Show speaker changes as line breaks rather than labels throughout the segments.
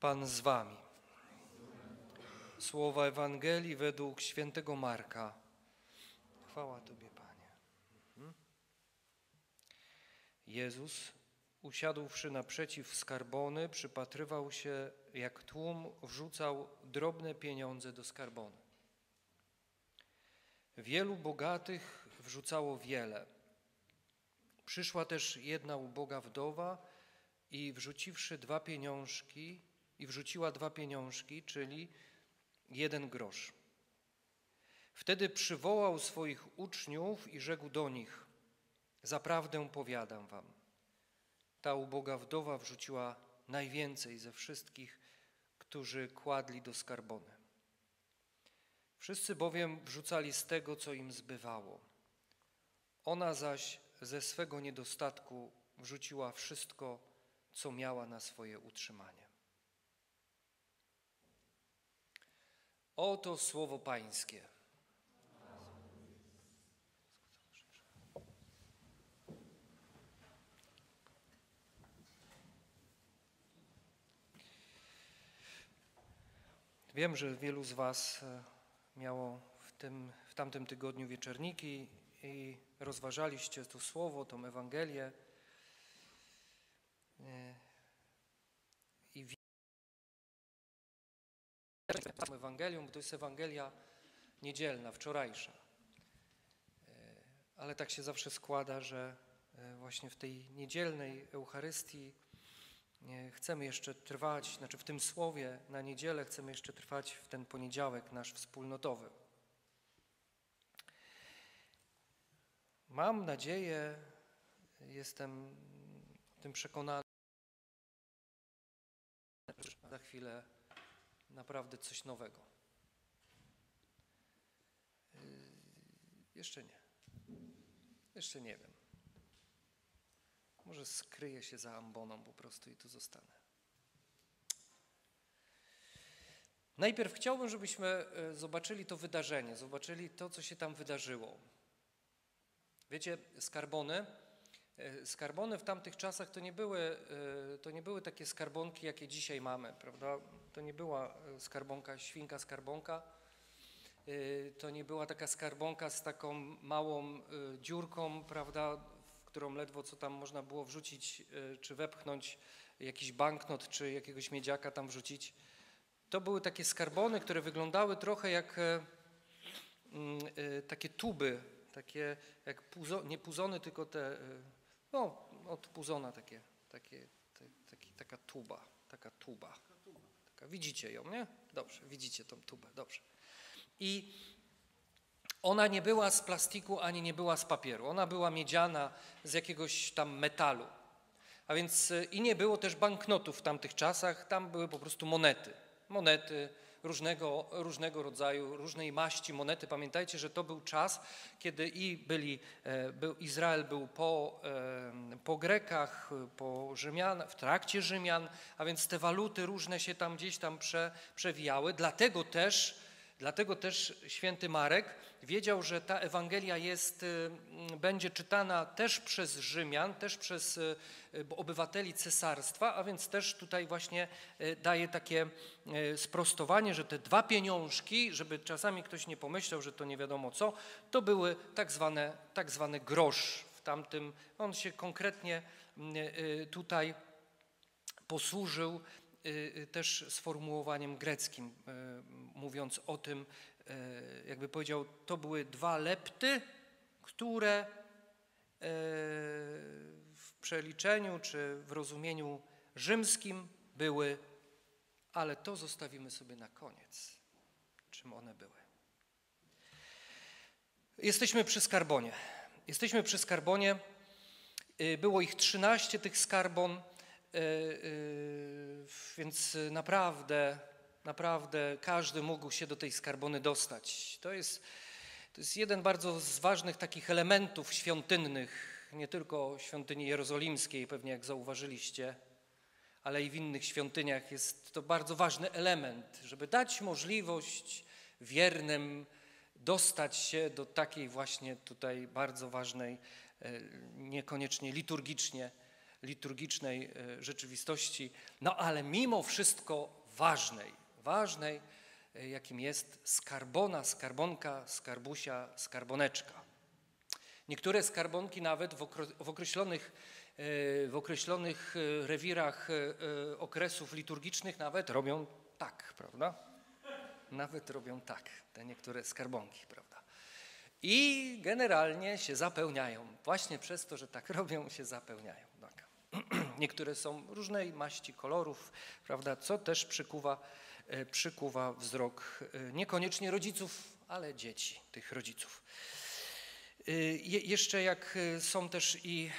Pan z wami. Słowa Ewangelii według świętego Marka. Chwała Tobie, Panie. Mhm. Jezus, usiadłszy naprzeciw skarbony, przypatrywał się, jak tłum wrzucał drobne pieniądze do skarbony. Wielu bogatych wrzucało wiele. Przyszła też jedna uboga wdowa i wrzuciwszy dwa pieniążki, i wrzuciła dwa pieniążki, czyli jeden grosz. Wtedy przywołał swoich uczniów i rzekł do nich: Zaprawdę powiadam wam, ta uboga wdowa wrzuciła najwięcej ze wszystkich, którzy kładli do skarbony. Wszyscy bowiem wrzucali z tego, co im zbywało. Ona zaś ze swego niedostatku wrzuciła wszystko, co miała na swoje utrzymanie. Oto słowo Pańskie. Wiem, że wielu z Was e, miało w, tym, w tamtym tygodniu wieczerniki i rozważaliście to słowo, tą Ewangelię. Ewangelium, bo to jest Ewangelia niedzielna, wczorajsza. E, ale tak się zawsze składa, że właśnie w tej niedzielnej Eucharystii chcemy jeszcze trwać, znaczy w tym słowie na niedzielę chcemy jeszcze trwać w ten poniedziałek nasz wspólnotowy. Mam nadzieję, jestem tym przekonany, za chwilę naprawdę coś nowego. Yy, jeszcze nie. Jeszcze nie wiem. Może skryję się za amboną po prostu i tu zostanę. Najpierw chciałbym, żebyśmy e, zobaczyli to wydarzenie, zobaczyli to, co się tam wydarzyło. Wiecie, skarbony, e, skarbony w tamtych czasach to nie były, to nie były takie skarbonki, jakie dzisiaj mamy, prawda? To nie była skarbonka, świnka skarbonka, to nie była taka skarbonka z taką małą dziurką, prawda, którą ledwo co tam można było wrzucić, e, czy wepchnąć jakiś banknot, czy jakiegoś miedziaka tam wrzucić. To były takie skarbony, które wyglądały trochę jak e, mm, e, takie tuby, takie jak puzo, nie puzony, tylko te, no od puzona takie, takie, te, taki, taka tuba, taka tuba. Taka, widzicie ją, nie? Dobrze, widzicie tą tubę, dobrze. I ona nie była z plastiku ani nie była z papieru. Ona była miedziana z jakiegoś tam metalu. A więc y, i nie było też banknotów w tamtych czasach, tam były po prostu monety. Monety różnego, różnego rodzaju, różnej maści monety. Pamiętajcie, że to był czas, kiedy i byli, e, był, Izrael był po, po Grekach, po Rzymian, w trakcie Rzymian, a więc te waluty różne się tam gdzieś tam prze, przewijały. Dlatego też, dlatego też święty Marek wiedział, że ta Ewangelia jest, y, będzie czytana też przez Rzymian, też przez y, obywateli cesarstwa, a więc też tutaj właśnie y, daje takie sprostowanie, że te dwa pieniążki, żeby czasami ktoś nie pomyślał, że to nie wiadomo co, to były tak zwane, tak zwany grosz w tamtym, on się konkretnie tutaj posłużył też sformułowaniem greckim, mówiąc o tym, jakby powiedział, to były dwa lepty, które e, w przeliczeniu czy w rozumieniu rzymskim były, ale to zostawimy sobie na koniec, czym one były. Jesteśmy przy skarbonie. Jesteśmy przy skarbonie. E, było ich 13 tych skarbon, więc naprawdę Naprawdę każdy mógł się do tej skarbony dostać. To jest, to jest jeden bardzo z ważnych takich elementów świątynnych, nie tylko świątyni jerozolimskiej, pewnie jak zauważyliście, ale i w innych świątyniach. Jest to bardzo ważny element, żeby dać możliwość wiernym dostać się do takiej właśnie tutaj bardzo ważnej, e, niekoniecznie liturgicznie liturgicznej e, rzeczywistości, no ale mimo wszystko ważnej, ważnej, e, jakim jest skarbona, skarbonka, skarbusia, skarboneczka. Niektóre skarbonki nawet w określonych, e, w określonych rewirach okresów liturgicznych nawet robią tak, prawda? Nawet robią tak, te niektóre skarbonki, prawda? I generalnie się zapełniają. Właśnie przez to, że tak robią, się zapełniają. Tak. Niektóre są różnej maści, kolorów, prawda, co też przykuwa, e, przykuwa wzrok e, niekoniecznie rodziców, ale dzieci tych rodziców. E, je, jeszcze jak są też i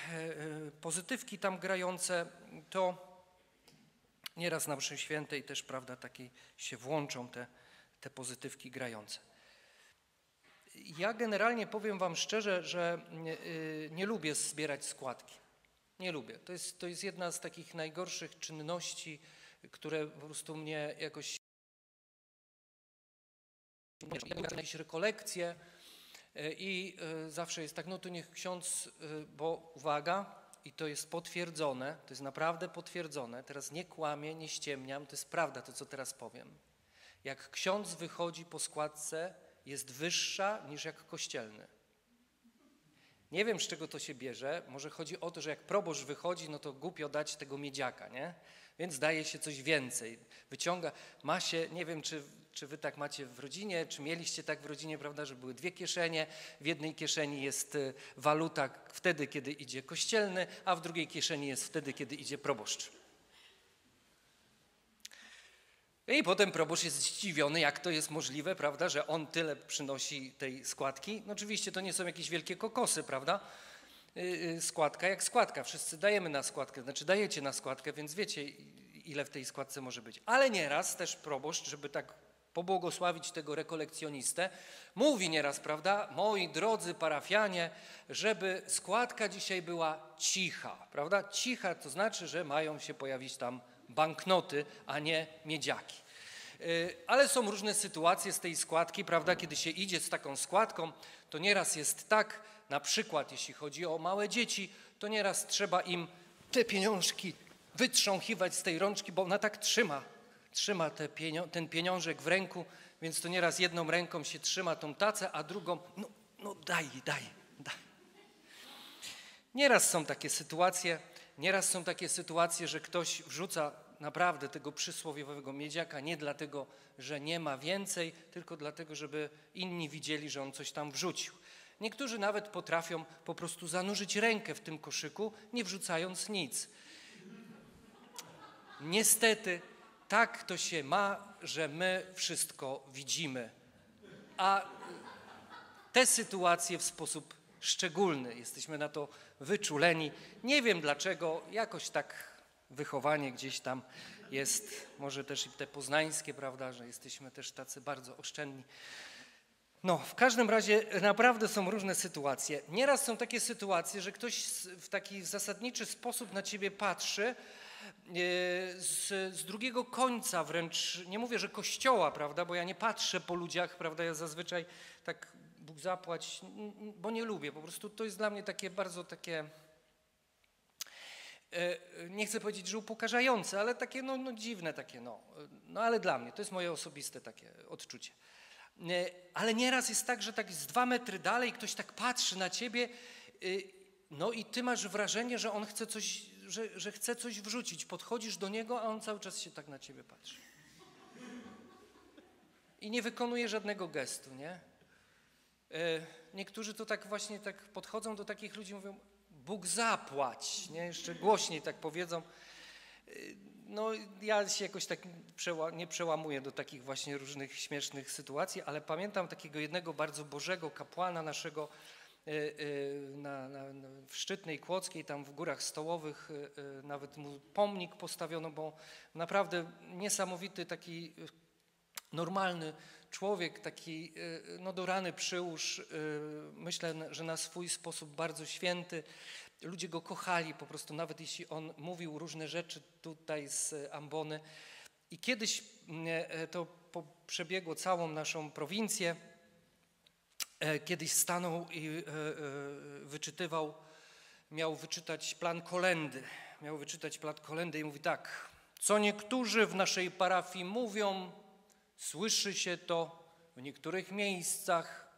pozytywki tam grające, to nieraz na mszy świętej też, prawda, takie się włączą te, te pozytywki grające. Ja generalnie powiem Wam szczerze, że nie lubię zbierać składki. Nie lubię. To jest, to jest jedna z takich najgorszych czynności, które po prostu mnie jakoś. jakieś rekolekcje y, i y, zawsze jest tak, no to niech ksiądz, bo uwaga, i to jest potwierdzone, to jest naprawdę potwierdzone, teraz nie kłamię, nie ściemniam, to jest prawda to, co teraz powiem. Jak ksiądz wychodzi po składce, jest wyższa niż jak kościelny. Nie wiem, z czego to się bierze. Może chodzi o to, że jak proboszcz wychodzi, no to głupio dać tego miedziaka, nie? Więc daje się coś więcej. Wyciąga, ma się, nie wiem, czy, czy wy tak macie w rodzinie, czy mieliście tak w rodzinie, prawda, że były dwie kieszenie. W jednej kieszeni jest y, waluta wtedy, kiedy idzie kościelny, a w drugiej kieszeni jest wtedy, kiedy idzie proboszcz. I potem proboszcz jest zdziwiony, jak to jest możliwe, prawda, że on tyle przynosi tej składki. No oczywiście to nie są jakieś wielkie kokosy, prawda? Yy, składka jak składka, wszyscy dajemy na składkę, znaczy dajecie na składkę, więc wiecie ile w tej składce może być. Ale nieraz też proboszcz, żeby tak pobłogosławić tego rekolekcjonistę, mówi nieraz, prawda, moi drodzy parafianie, żeby składka dzisiaj była cicha, prawda? Cicha to znaczy, że mają się pojawić tam banknoty, a nie miedziaki. Y, ale są różne sytuacje z tej składki, prawda? Kiedy się idzie z taką składką, to nieraz jest tak, na przykład jeśli chodzi o małe dzieci, to nieraz trzeba im te pieniążki wytrząchiwać z tej rączki, bo ona tak trzyma, trzyma te pienio ten pieniążek w ręku, więc to nieraz jedną ręką się trzyma tą tacę, a drugą, no, no daj, daj, daj. Nieraz są takie sytuacje, nieraz są takie sytuacje, że ktoś wrzuca naprawdę tego przysłowiowego miedziaka nie dlatego, że nie ma więcej, tylko dlatego, żeby inni widzieli, że on coś tam wrzucił. Niektórzy nawet potrafią po prostu zanurzyć rękę w tym koszyku, nie wrzucając nic. Niestety tak to się ma, że my wszystko widzimy. A te sytuacje w sposób szczególny jesteśmy na to wyczuleni. Nie wiem dlaczego, jakoś tak wychowanie gdzieś tam jest, może też i te poznańskie, prawda, że jesteśmy też tacy bardzo oszczędni. No, w każdym razie naprawdę są różne sytuacje. Nieraz są takie sytuacje, że ktoś w taki zasadniczy sposób na ciebie patrzy e, z, z, drugiego końca wręcz, nie mówię, że kościoła, prawda, bo ja nie patrzę po ludziach, prawda, ja zazwyczaj tak Bóg zapłać, bo nie lubię, po prostu to jest dla mnie takie bardzo takie nie chcę powiedzieć, że upokarzające, ale takie no, no dziwne takie, no. no ale dla mnie, to jest moje osobiste takie odczucie. E, ale nieraz jest tak, że tak z dwa metry dalej ktoś tak patrzy na ciebie, e, no i ty masz wrażenie, że on chce coś, że, że chce coś wrzucić. Podchodzisz do niego, a on cały czas się tak na ciebie patrzy. I nie wykonuje żadnego gestu, nie? Niektórzy to tak właśnie tak podchodzą do takich ludzi mówią, Bóg zapłać, nie? jeszcze głośniej tak powiedzą. No ja się jakoś tak nie przełamuję do takich właśnie różnych śmiesznych sytuacji, ale pamiętam takiego jednego bardzo bożego kapłana naszego e, e, na, na, w Szczytnej Kłodzkiej, tam w Górach Stołowych, nawet mu pomnik postawiono, bo naprawdę niesamowity taki normalny człowiek, taki no do rany przyłóż, myślę, że na swój sposób bardzo święty, ludzie go kochali po prostu, nawet jeśli on mówił różne rzeczy tutaj z ambony. I kiedyś mm, e, to przebiegło całą naszą prowincję. E, kiedyś stanął i e, wyczytywał, miał wyczytać plan kolendy. miał wyczytać plat kolendy i mówi tak. Co niektórzy w naszej parafii mówią, słyszy się to w niektórych miejscach,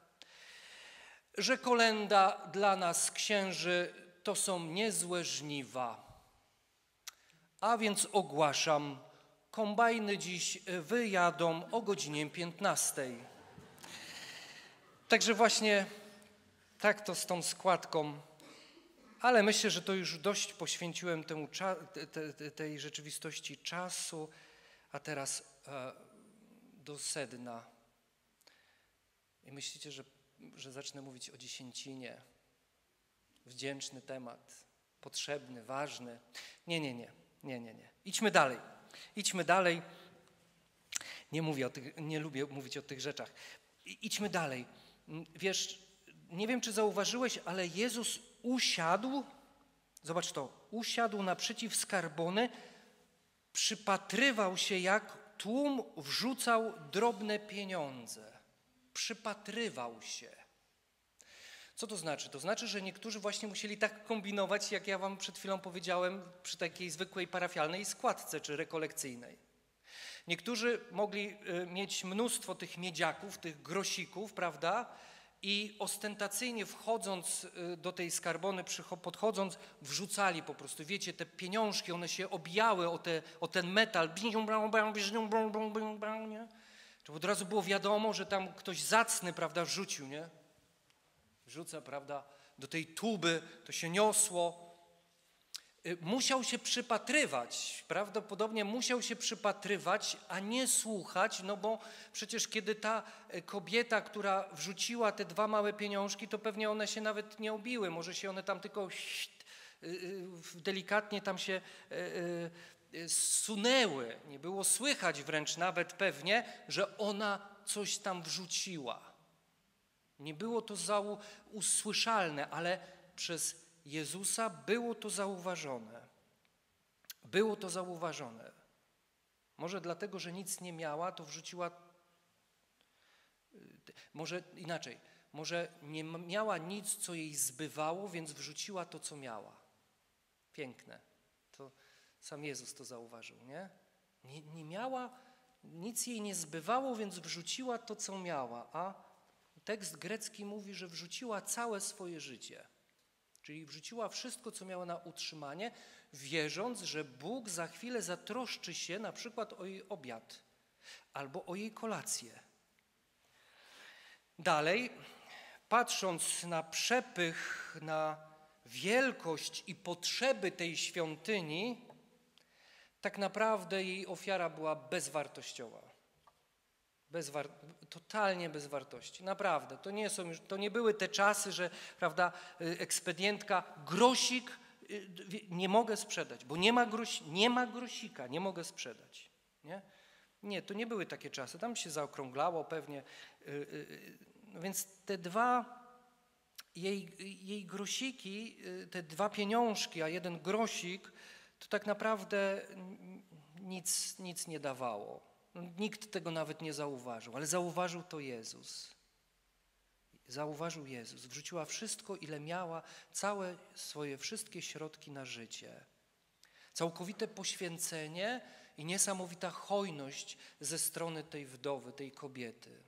że kolenda dla nas, księży, to są niezłe żniwa. A więc ogłaszam, kombajny dziś wyjadą o godzinie 15. Także właśnie tak to z tą składką, ale myślę, że to już dość poświęciłem temu, te, tej rzeczywistości czasu, a teraz e, do sedna. I myślicie, że, że zacznę mówić o dziesięcinie. Wdzięczny temat, potrzebny, ważny. Nie, nie, nie, nie, nie, nie. Idźmy dalej. Idźmy dalej. Nie mówię o tych, nie lubię mówić o tych rzeczach. idźmy dalej. Wiesz, nie wiem, czy zauważyłeś, ale Jezus usiadł, zobacz to, usiadł naprzeciw skarbony, przypatrywał się, jak tłum wrzucał drobne pieniądze. Przypatrywał się. Co to znaczy? To znaczy, że niektórzy właśnie musieli tak kombinować, jak ja wam przed chwilą powiedziałem, przy takiej zwykłej parafialnej składce czy rekolekcyjnej. Niektórzy mogli y, mieć mnóstwo tych miedziaków, tych grosików, prawda? I ostentacyjnie wchodząc y, do tej skarbony, podchodząc, wrzucali po prostu, wiecie, te pieniążki, one się obijały o, te, o ten metal, nie? To od razu było wiadomo, że tam ktoś zacny, prawda, wrzucił, nie? Wrzuca, prawda, do tej tuby, to się niosło, musiał się przypatrywać, prawdopodobnie musiał się przypatrywać, a nie słuchać, no bo przecież kiedy ta y, kobieta, która wrzuciła te dwa małe pieniążki, to pewnie one się nawet nie obiły, może się one tam tylko y, delikatnie tam się sunęły. Nie było słychać wręcz nawet pewnie, że ona coś tam wrzuciła. Nie było to usłyszalne, ale przez Jezusa było to zauważone. Było to zauważone. Może dlatego, że nic nie miała, to wrzuciła. Może inaczej, może nie miała nic, co jej zbywało, więc wrzuciła to, co miała. Piękne. To sam Jezus to zauważył, nie? Nie, nie miała, nic jej nie zbywało, więc wrzuciła to, co miała. A tekst grecki mówi, że wrzuciła całe swoje życie. Czyli wrzuciła wszystko, co miała na utrzymanie, wierząc, że Bóg za chwilę zatroszczy się na przykład o jej obiad albo o jej kolację. Dalej, patrząc na przepych, na wielkość i potrzeby tej świątyni, tak naprawdę jej ofiara była bezwartościowa. Bezwar totalnie bez wartości. Naprawdę. To nie, są już, to nie były te czasy, że prawda, y, ekspedientka, grosik y, nie mogę sprzedać, bo nie ma, groś, nie ma grosika, nie mogę sprzedać. Nie? nie, to nie były takie czasy. Tam się zaokrąglało pewnie. Y, no więc te dwa jej, jej grosiki, te dwa pieniążki, a jeden grosik, to tak naprawdę nic, nic nie dawało. Nikt tego nawet nie zauważył, ale zauważył to Jezus. Zauważył Jezus. Wrzuciła wszystko, ile miała, całe swoje wszystkie środki na życie. Całkowite poświęcenie i niesamowita hojność ze strony tej wdowy, tej kobiety.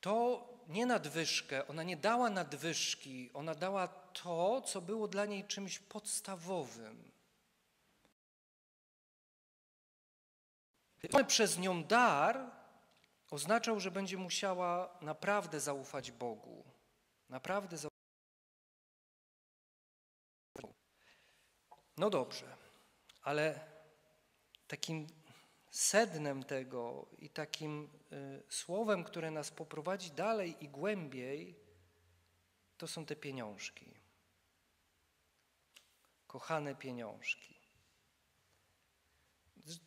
To nie nadwyżkę, ona nie dała nadwyżki, ona dała to, co było dla niej czymś podstawowym. Przez nią dar oznaczał, że będzie musiała naprawdę zaufać Bogu. Naprawdę zaufać. No dobrze, ale takim sednem tego i takim y, słowem, które nas poprowadzi dalej i głębiej, to są te pieniążki. Kochane pieniążki.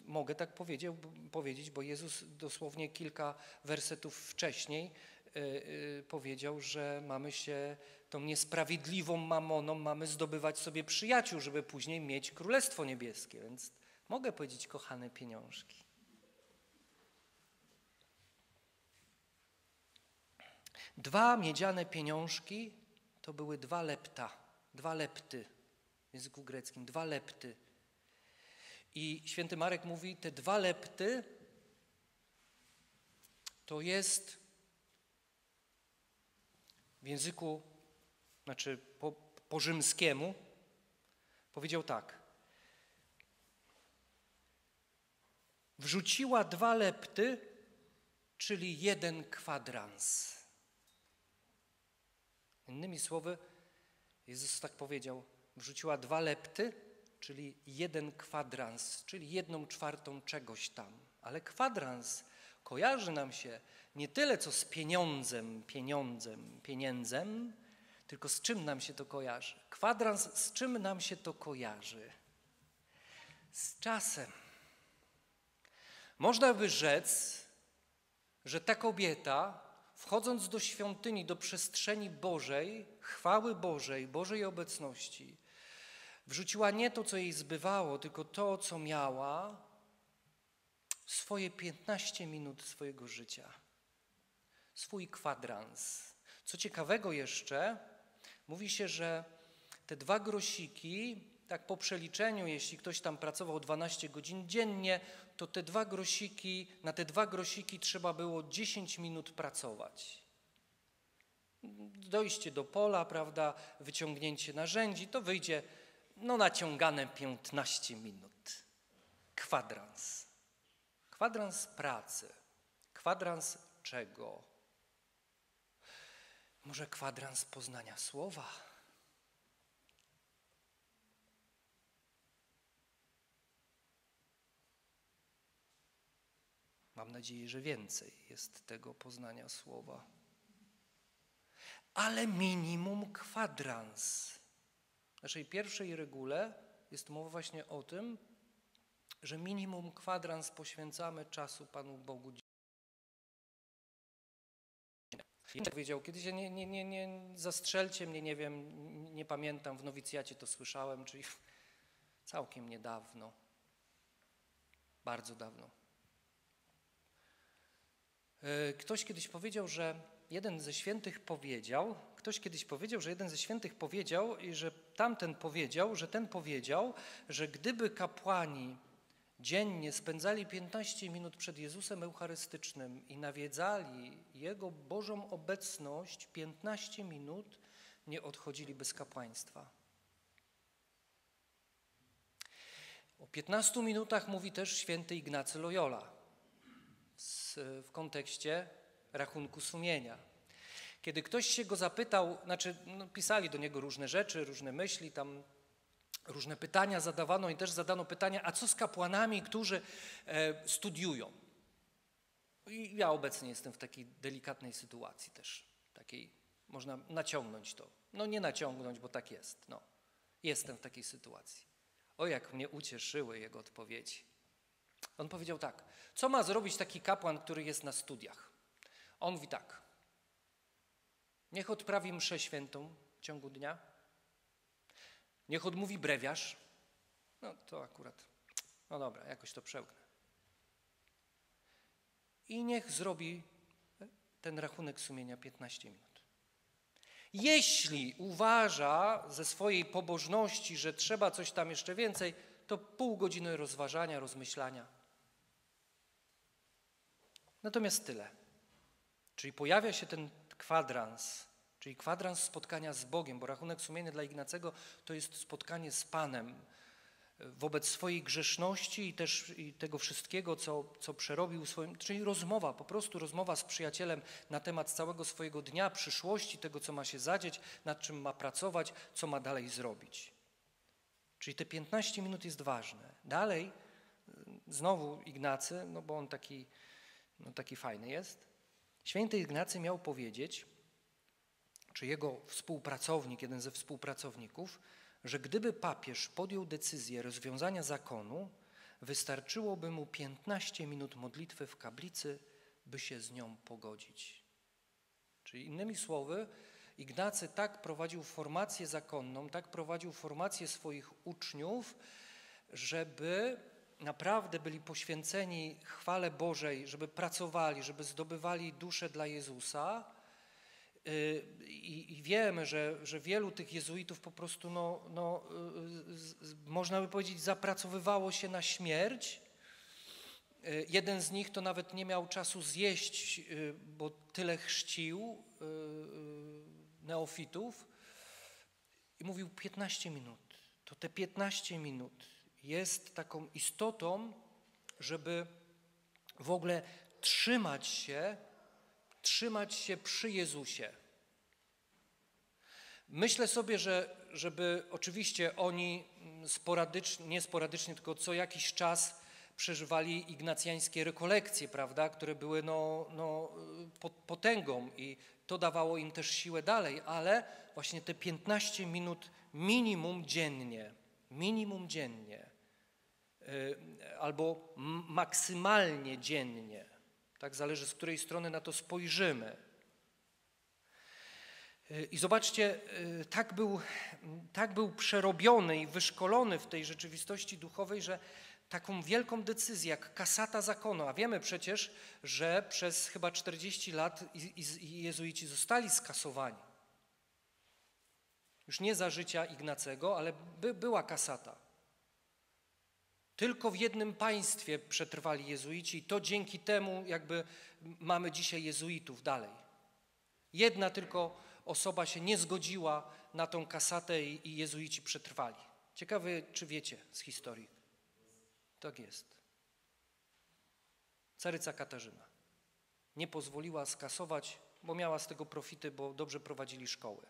Mogę tak powiedzieć, bo Jezus dosłownie kilka wersetów wcześniej y, y, powiedział, że mamy się tą niesprawiedliwą mamoną, mamy zdobywać sobie przyjaciół, żeby później mieć Królestwo Niebieskie. Więc mogę powiedzieć, kochane pieniążki. Dwa miedziane pieniążki to były dwa lepta. Dwa lepty w języku greckim, dwa lepty. I święty Marek mówi, te dwa lepty to jest w języku, znaczy po, po rzymskiemu, powiedział tak. Wrzuciła dwa lepty, czyli jeden kwadrans. Innymi słowy, Jezus tak powiedział, wrzuciła dwa lepty, czyli jeden kwadrans, czyli jedną czwartą czegoś tam. Ale kwadrans kojarzy nam się nie tyle co z pieniądzem, pieniądzem, pieniędzem, tylko z czym nam się to kojarzy. Kwadrans, z czym nam się to kojarzy? Z czasem. Można by rzec, że ta kobieta, wchodząc do świątyni, do przestrzeni Bożej, chwały Bożej, Bożej obecności, wrzuciła nie to, co jej zbywało, tylko to, co miała, swoje 15 minut swojego życia, swój kwadrans. Co ciekawego jeszcze, mówi się, że te dwa grosiki, tak po przeliczeniu, jeśli ktoś tam pracował 12 godzin dziennie, to te dwa grosiki, na te dwa grosiki trzeba było 10 minut pracować. Dojście do pola, prawda, wyciągnięcie narzędzi, to wyjdzie no naciągane 15 minut. Kwadrans. Kwadrans pracy. Kwadrans czego? Może kwadrans poznania słowa? Mam nadzieję, że więcej jest tego poznania słowa. Ale minimum kwadrans. Naszej pierwszej regule jest mowa właśnie o tym, że minimum kwadrans poświęcamy czasu Panu Bogu. Ja powiedział, kiedyś nie, nie, nie, nie zastrzelcie mnie, nie wiem, nie pamiętam, w nowicjacie to słyszałem, czyli całkiem niedawno, bardzo dawno. E, ktoś kiedyś powiedział, że jeden ze świętych powiedział, ktoś kiedyś powiedział, że jeden ze świętych powiedział że tamten powiedział, że ten powiedział, że gdyby kapłani dziennie spędzali 15 minut przed Jezusem Eucharystycznym i nawiedzali Jego Bożą obecność 15 minut, nie odchodziliby z kapłaństwa. O 15 minutach mówi też święty Ignacy Loyola w kontekście rachunku sumienia. Kiedy ktoś się go zapytał, znaczy no, pisali do niego różne rzeczy, różne myśli, tam różne pytania zadawano i też zadano pytania, a co z kapłanami, którzy e, studiują? I ja obecnie jestem w takiej delikatnej sytuacji też, takiej, można naciągnąć to. No nie naciągnąć, bo tak jest, no. Jestem w takiej sytuacji. O, jak mnie ucieszyły jego odpowiedzi. On powiedział tak, co ma zrobić taki kapłan, który jest na studiach? On mówi tak, niech odprawi mszę świętą w ciągu dnia, niech odmówi brewiarz, no to akurat, no dobra, jakoś to przełknę. I niech zrobi ten rachunek sumienia 15 minut. Jeśli uważa ze swojej pobożności, że trzeba coś tam jeszcze więcej, to pół godziny rozważania, rozmyślania. Natomiast tyle. Czyli pojawia się ten kwadrans, czyli kwadrans spotkania z Bogiem, bo rachunek sumienny dla Ignacego to jest spotkanie z Panem wobec swojej grzeszności i też i tego wszystkiego, co, co przerobił swoim, czyli rozmowa, po prostu rozmowa z przyjacielem na temat całego swojego dnia, przyszłości, tego, co ma się zadzieć, nad czym ma pracować, co ma dalej zrobić. Czyli te 15 minut jest ważne. Dalej, znowu Ignacy, no bo on taki, no taki fajny jest, Święty Ignacy miał powiedzieć, czy jego współpracownik, jeden ze współpracowników, że gdyby papież podjął decyzję rozwiązania zakonu, wystarczyłoby mu 15 minut modlitwy w kaplicy, by się z nią pogodzić. Czyli innymi słowy, Ignacy tak prowadził formację zakonną, tak prowadził formację swoich uczniów, żeby naprawdę byli poświęceni chwale Bożej, żeby pracowali, żeby zdobywali duszę dla Jezusa, y, i, wiemy, że, że wielu tych jezuitów po prostu, no, no, można by powiedzieć, zapracowywało się na śmierć. Jeden z nich to nawet nie miał czasu zjeść, bo tyle chrzcił neofitów i mówił 15 minut. To te 15 minut jest taką istotą, żeby w ogóle trzymać się, trzymać się przy Jezusie. Myślę sobie, że żeby oczywiście oni sporadycznie, nie sporadycznie, tylko co jakiś czas przeżywali ignacjańskie rekolekcje, prawda, które były no, no, potęgą i to dawało im też siłę dalej, ale właśnie te 15 minut minimum dziennie, minimum dziennie, albo maksymalnie dziennie, tak zależy z której strony na to spojrzymy. Y, I zobaczcie, y, tak był, tak był przerobiony i wyszkolony w tej rzeczywistości duchowej, że taką wielką decyzję jak kasata zakonu, a wiemy przecież, że przez chyba 40 lat jezuici zostali skasowani. Już nie za życia Ignacego, ale by, była kasata. Tylko w jednym państwie przetrwali jezuici i to dzięki temu jakby mamy dzisiaj jezuitów dalej. Jedna tylko osoba się nie zgodziła na tą kasatę i, i jezuici przetrwali. Ciekawe, czy wiecie z historii. Tak jest. Caryca Katarzyna nie pozwoliła skasować, bo miała z tego profity, bo dobrze prowadzili szkoły.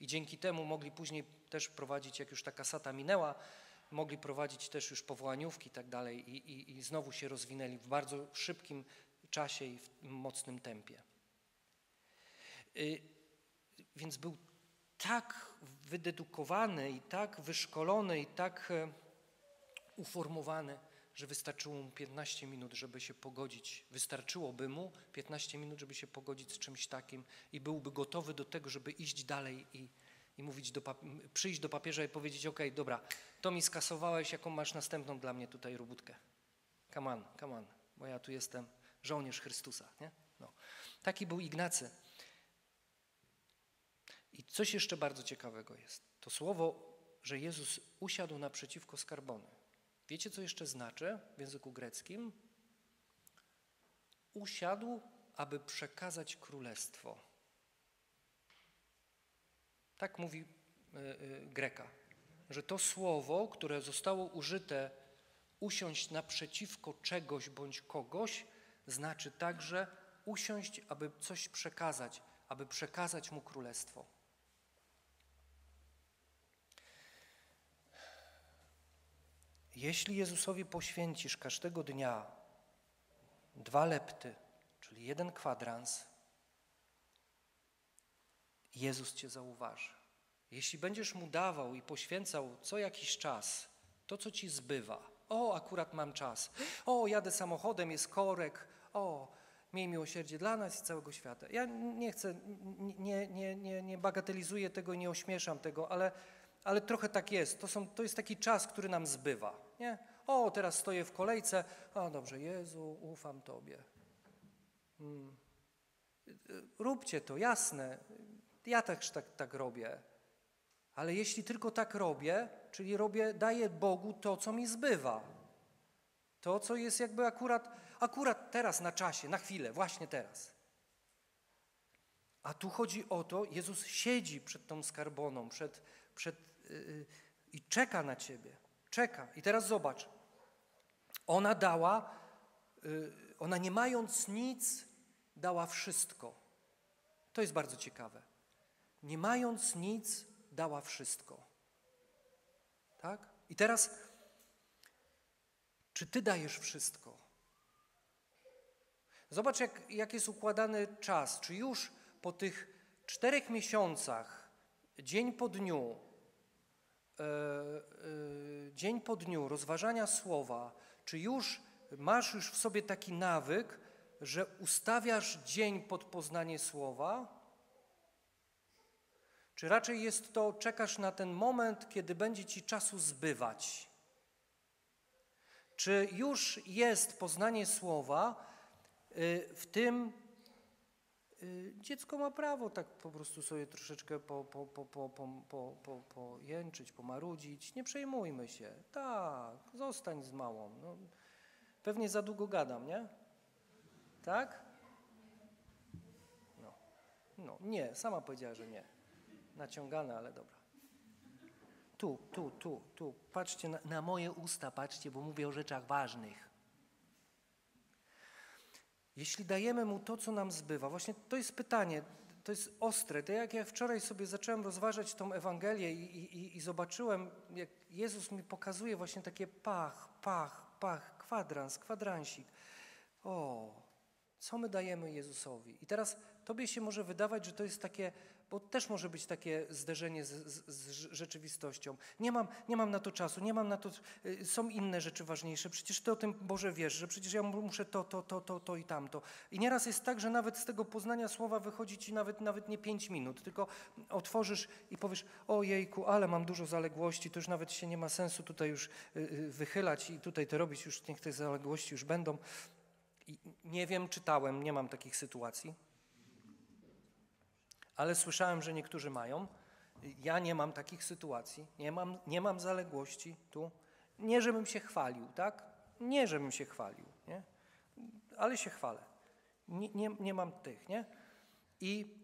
I dzięki temu mogli później też prowadzić, jak już ta kasata minęła, mogli prowadzić też już powołaniówki i tak dalej i, znowu się rozwinęli w bardzo szybkim czasie i w mocnym tempie. Y, więc był tak wydedukowany i tak wyszkolony i tak e, uformowany, że wystarczyło mu 15 minut, żeby się pogodzić. Wystarczyłoby mu 15 minut, żeby się pogodzić z czymś takim i byłby gotowy do tego, żeby iść dalej i, i mówić do przyjść do papieża i powiedzieć: OK, dobra, to mi skasowałeś, jaką masz następną dla mnie tutaj robótkę. Come on, come on, bo ja tu jestem żołnierz Chrystusa. Nie? No. Taki był Ignacy. I coś jeszcze bardzo ciekawego jest. To słowo, że Jezus usiadł naprzeciwko skarbony. Wiecie, co jeszcze znaczy w języku greckim? Usiadł, aby przekazać królestwo. Tak mówi y, y, Greka, że to słowo, które zostało użyte usiąść naprzeciwko czegoś bądź kogoś, znaczy także usiąść, aby coś przekazać, aby przekazać mu królestwo. Jeśli Jezusowi poświęcisz każdego dnia dwa lepty, czyli jeden kwadrans, Jezus cię zauważy. Jeśli będziesz mu dawał i poświęcał co jakiś czas to, co ci zbywa, o, akurat mam czas, o, jadę samochodem, jest korek, o, miej miłosierdzie dla nas i całego świata. Ja nie chcę, nie, nie, nie, nie bagatelizuję tego i nie ośmieszam tego, ale ale trochę tak jest. To, są, to jest taki czas, który nam zbywa. Nie? O, teraz stoję w kolejce. O, dobrze, Jezu, ufam Tobie. Hmm. Róbcie to, jasne. Ja też tak, tak robię. Ale jeśli tylko tak robię, czyli robię, daję Bogu to, co mi zbywa. To, co jest jakby akurat, akurat teraz na czasie, na chwilę, właśnie teraz. A tu chodzi o to, Jezus siedzi przed tą skarboną, przed, przed i czeka na ciebie. Czeka. I teraz zobacz. Ona dała, y, ona nie mając nic, dała wszystko. To jest bardzo ciekawe. Nie mając nic, dała wszystko. Tak? I teraz, czy ty dajesz wszystko? Zobacz, jak, jak jest układany czas. Czy już po tych czterech miesiącach, dzień po dniu, E, e, dzień po dniu rozważania słowa, czy już masz już w sobie taki nawyk, że ustawiasz dzień pod poznanie słowa? Czy raczej jest to, czekasz na ten moment, kiedy będzie ci czasu zbywać? Czy już jest poznanie słowa y, w tym, y, dziecko ma prawo tak po prostu sobie troszeczkę po, po, po, po, po, po, po, pojęczyć, pomarudzić. Nie przejmujmy się. Tak, zostań z małą. No, pewnie za długo gadam, nie? Tak? No. no, nie, sama powiedziała, że nie. Naciągane, ale dobra. Tu, tu, tu, tu. Patrzcie na, na moje usta, patrzcie, bo mówię o rzeczach ważnych. Jeśli dajemy mu to, co nam zbywa, właśnie to jest pytanie, to jest ostre. To jak ja wczoraj sobie zacząłem rozważać tą Ewangelię i, i, i zobaczyłem, jak Jezus mi pokazuje właśnie takie pach, pach, pach, kwadrans, kwadransik. O, co my dajemy Jezusowi? I teraz tobie się może wydawać, że to jest takie bo też może być takie zderzenie z, z, z, rzeczywistością. Nie mam, nie mam na to czasu, nie mam na to, y, są inne rzeczy ważniejsze. Przecież ty o tym Boże wiesz, że przecież ja muszę to, to, to, to, to i tamto. I nieraz jest tak, że nawet z tego poznania słowa wychodzi ci nawet, nawet nie pięć minut, tylko otworzysz i powiesz, ojejku, ale mam dużo zaległości, to już nawet się nie ma sensu tutaj już y, y, wychylać i tutaj to robić, już niech te zaległości już będą. I nie wiem, czytałem, nie mam takich sytuacji ale słyszałem, że niektórzy mają. Ja nie mam takich sytuacji, nie mam, nie mam zaległości tu. Nie, żebym się chwalił, tak? Nie, żebym się chwalił, nie? Ale się chwalę. Nie, nie, nie mam tych, nie? I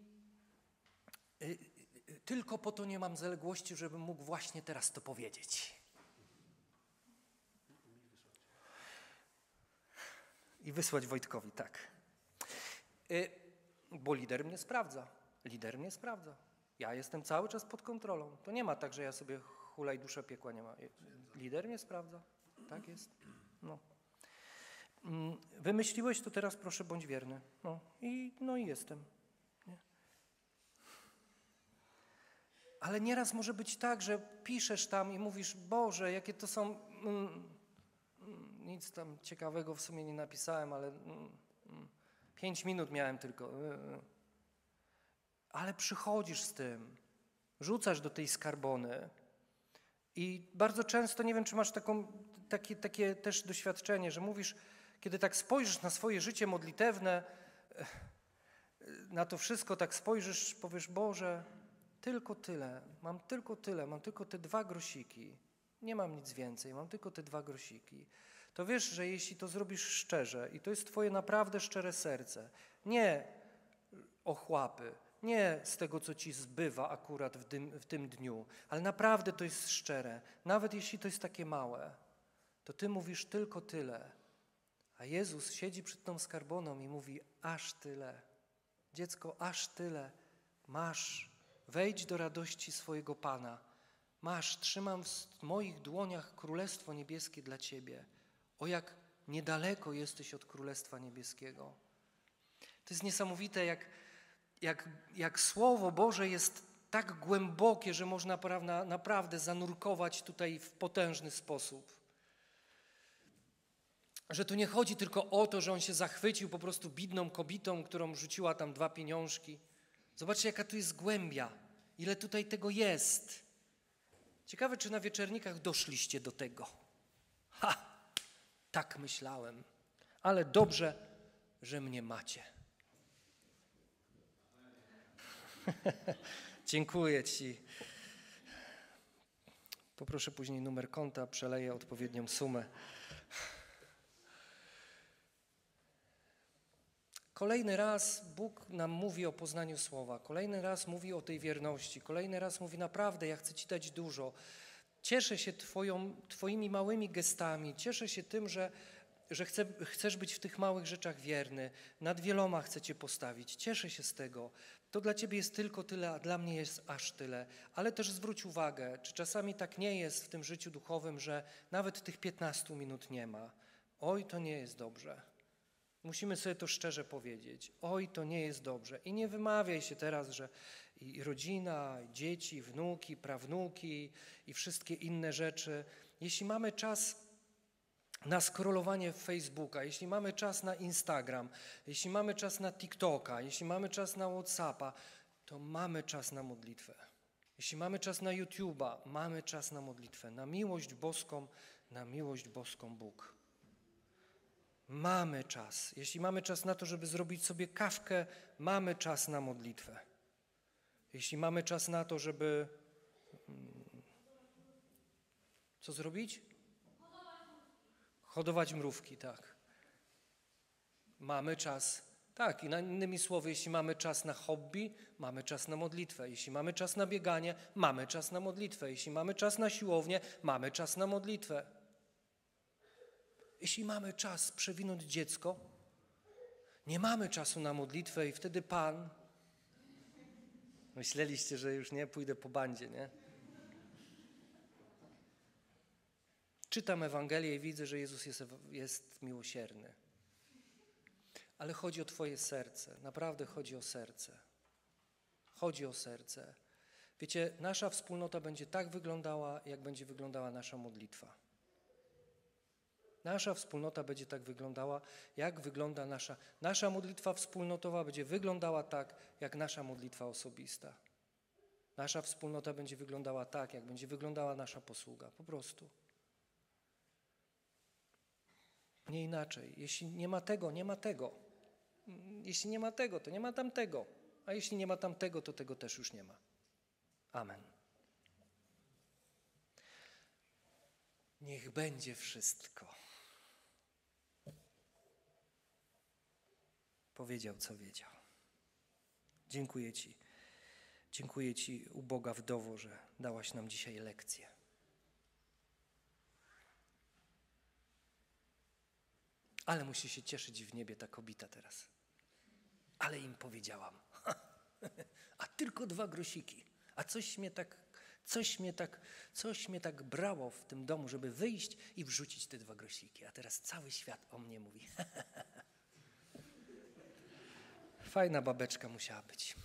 y, y, tylko po to nie mam zaległości, żebym mógł właśnie teraz to powiedzieć. I wysłać Wojtkowi, tak. Y, bo lider mnie sprawdza. Lider mnie sprawdza. Ja jestem cały czas pod kontrolą. To nie ma tak, że ja sobie hulaj duszę piekła nie ma. Lider mnie sprawdza. Tak jest. No. Mm, wymyśliłeś, to teraz proszę bądź wierny. No i, no i jestem. Nie? Ale nieraz może być tak, że piszesz tam i mówisz, Boże, jakie to są... Mm, mm, nic tam ciekawego w sumie nie napisałem, ale mm, mm pięć minut miałem tylko. Y, y. Ale przychodzisz z tym, rzucasz do tej skarbony i bardzo często, nie wiem, czy masz taką, takie, takie też doświadczenie, że mówisz, kiedy tak spojrzysz na swoje życie modlitewne, na to wszystko tak spojrzysz, powiesz, Boże, tylko tyle, mam tylko tyle, mam tylko te dwa grosiki, nie mam nic więcej, mam tylko te dwa grosiki. To wiesz, że jeśli to zrobisz szczerze i to jest Twoje naprawdę szczere serce, nie ochłapy, nie z tego, co ci zbywa akurat w tym, w tym dniu, ale naprawdę to jest szczere. Nawet jeśli to jest takie małe, to ty mówisz tylko tyle. A Jezus siedzi przed tą skarboną i mówi: Aż tyle. Dziecko, aż tyle. Masz. Wejdź do radości swojego Pana. Masz, trzymam w moich dłoniach Królestwo Niebieskie dla Ciebie. O jak niedaleko jesteś od Królestwa Niebieskiego. To jest niesamowite, jak jak, jak Słowo Boże jest tak głębokie, że można prawda, naprawdę zanurkować tutaj w potężny sposób. Że tu nie chodzi tylko o to, że on się zachwycił po prostu bidną kobietą, którą rzuciła tam dwa pieniążki. Zobaczcie, jaka tu jest głębia, ile tutaj tego jest. Ciekawe, czy na wieczernikach doszliście do tego. Ha! Tak myślałem, ale dobrze, że mnie macie. Dziękuję Ci. Poproszę później numer konta, przeleję odpowiednią sumę. Kolejny raz Bóg nam mówi o poznaniu słowa, kolejny raz mówi o tej wierności, kolejny raz mówi naprawdę, ja chcę Ci dać dużo. Cieszę się twoją, Twoimi małymi gestami, cieszę się tym, że, że chcę, chcesz być w tych małych rzeczach wierny, nad wieloma chcę Cię postawić. Cieszę się z tego. To dla ciebie jest tylko tyle, a dla mnie jest aż tyle. Ale też zwróć uwagę, czy czasami tak nie jest w tym życiu duchowym, że nawet tych 15 minut nie ma. Oj, to nie jest dobrze. Musimy sobie to szczerze powiedzieć. Oj, to nie jest dobrze. I nie wymawiaj się teraz, że i rodzina, i dzieci, wnuki, prawnuki i wszystkie inne rzeczy. Jeśli mamy czas na scrollowanie Facebooka, jeśli mamy czas na Instagram, jeśli mamy czas na TikToka, jeśli mamy czas na WhatsAppa, to mamy czas na modlitwę. Jeśli mamy czas na YouTube'a, mamy czas na modlitwę, na miłość boską, na miłość boską Bóg. Mamy czas. Jeśli mamy czas na to, żeby zrobić sobie kawkę, mamy czas na modlitwę. Jeśli mamy czas na to, żeby. mm, Co zrobić? Hodować mrówki, tak. Mamy czas. Tak, innymi słowy, jeśli mamy czas na hobby, mamy czas na modlitwę. Jeśli mamy czas na bieganie, mamy czas na modlitwę. Jeśli mamy czas na siłownię, mamy czas na modlitwę. Jeśli mamy czas przewinąć dziecko, nie mamy czasu na modlitwę i wtedy Pan. Myśleliście, że już nie pójdę po bandzie, nie? Czytam Ewangelię i widzę, że Jezus jest, jest miłosierny. Ale chodzi o Twoje serce, naprawdę chodzi o serce. Chodzi o serce. Wiecie, nasza wspólnota będzie tak wyglądała, jak będzie wyglądała nasza modlitwa. Nasza wspólnota będzie tak wyglądała, jak wygląda nasza. Nasza modlitwa wspólnotowa będzie wyglądała tak, jak nasza modlitwa osobista. Nasza wspólnota będzie wyglądała tak, jak będzie wyglądała nasza posługa. Po prostu. Nie inaczej. Jeśli nie ma tego, nie ma tego. Jeśli nie ma tego, to nie ma tamtego. A jeśli nie ma tamtego, to tego też już nie ma. Amen. Niech będzie wszystko. Powiedział, co wiedział. Dziękuję Ci. Dziękuję Ci, uboga wdowo, że dałaś nam dzisiaj lekcję. Ale musi się cieszyć w niebie ta kobieta teraz. Ale im powiedziałam. A tylko dwa grosiki. A coś mnie tak, coś mnie tak, coś mnie tak brało w tym domu, żeby wyjść i wrzucić te dwa grosiki. A teraz cały świat o mnie mówi. Fajna babeczka musiała być.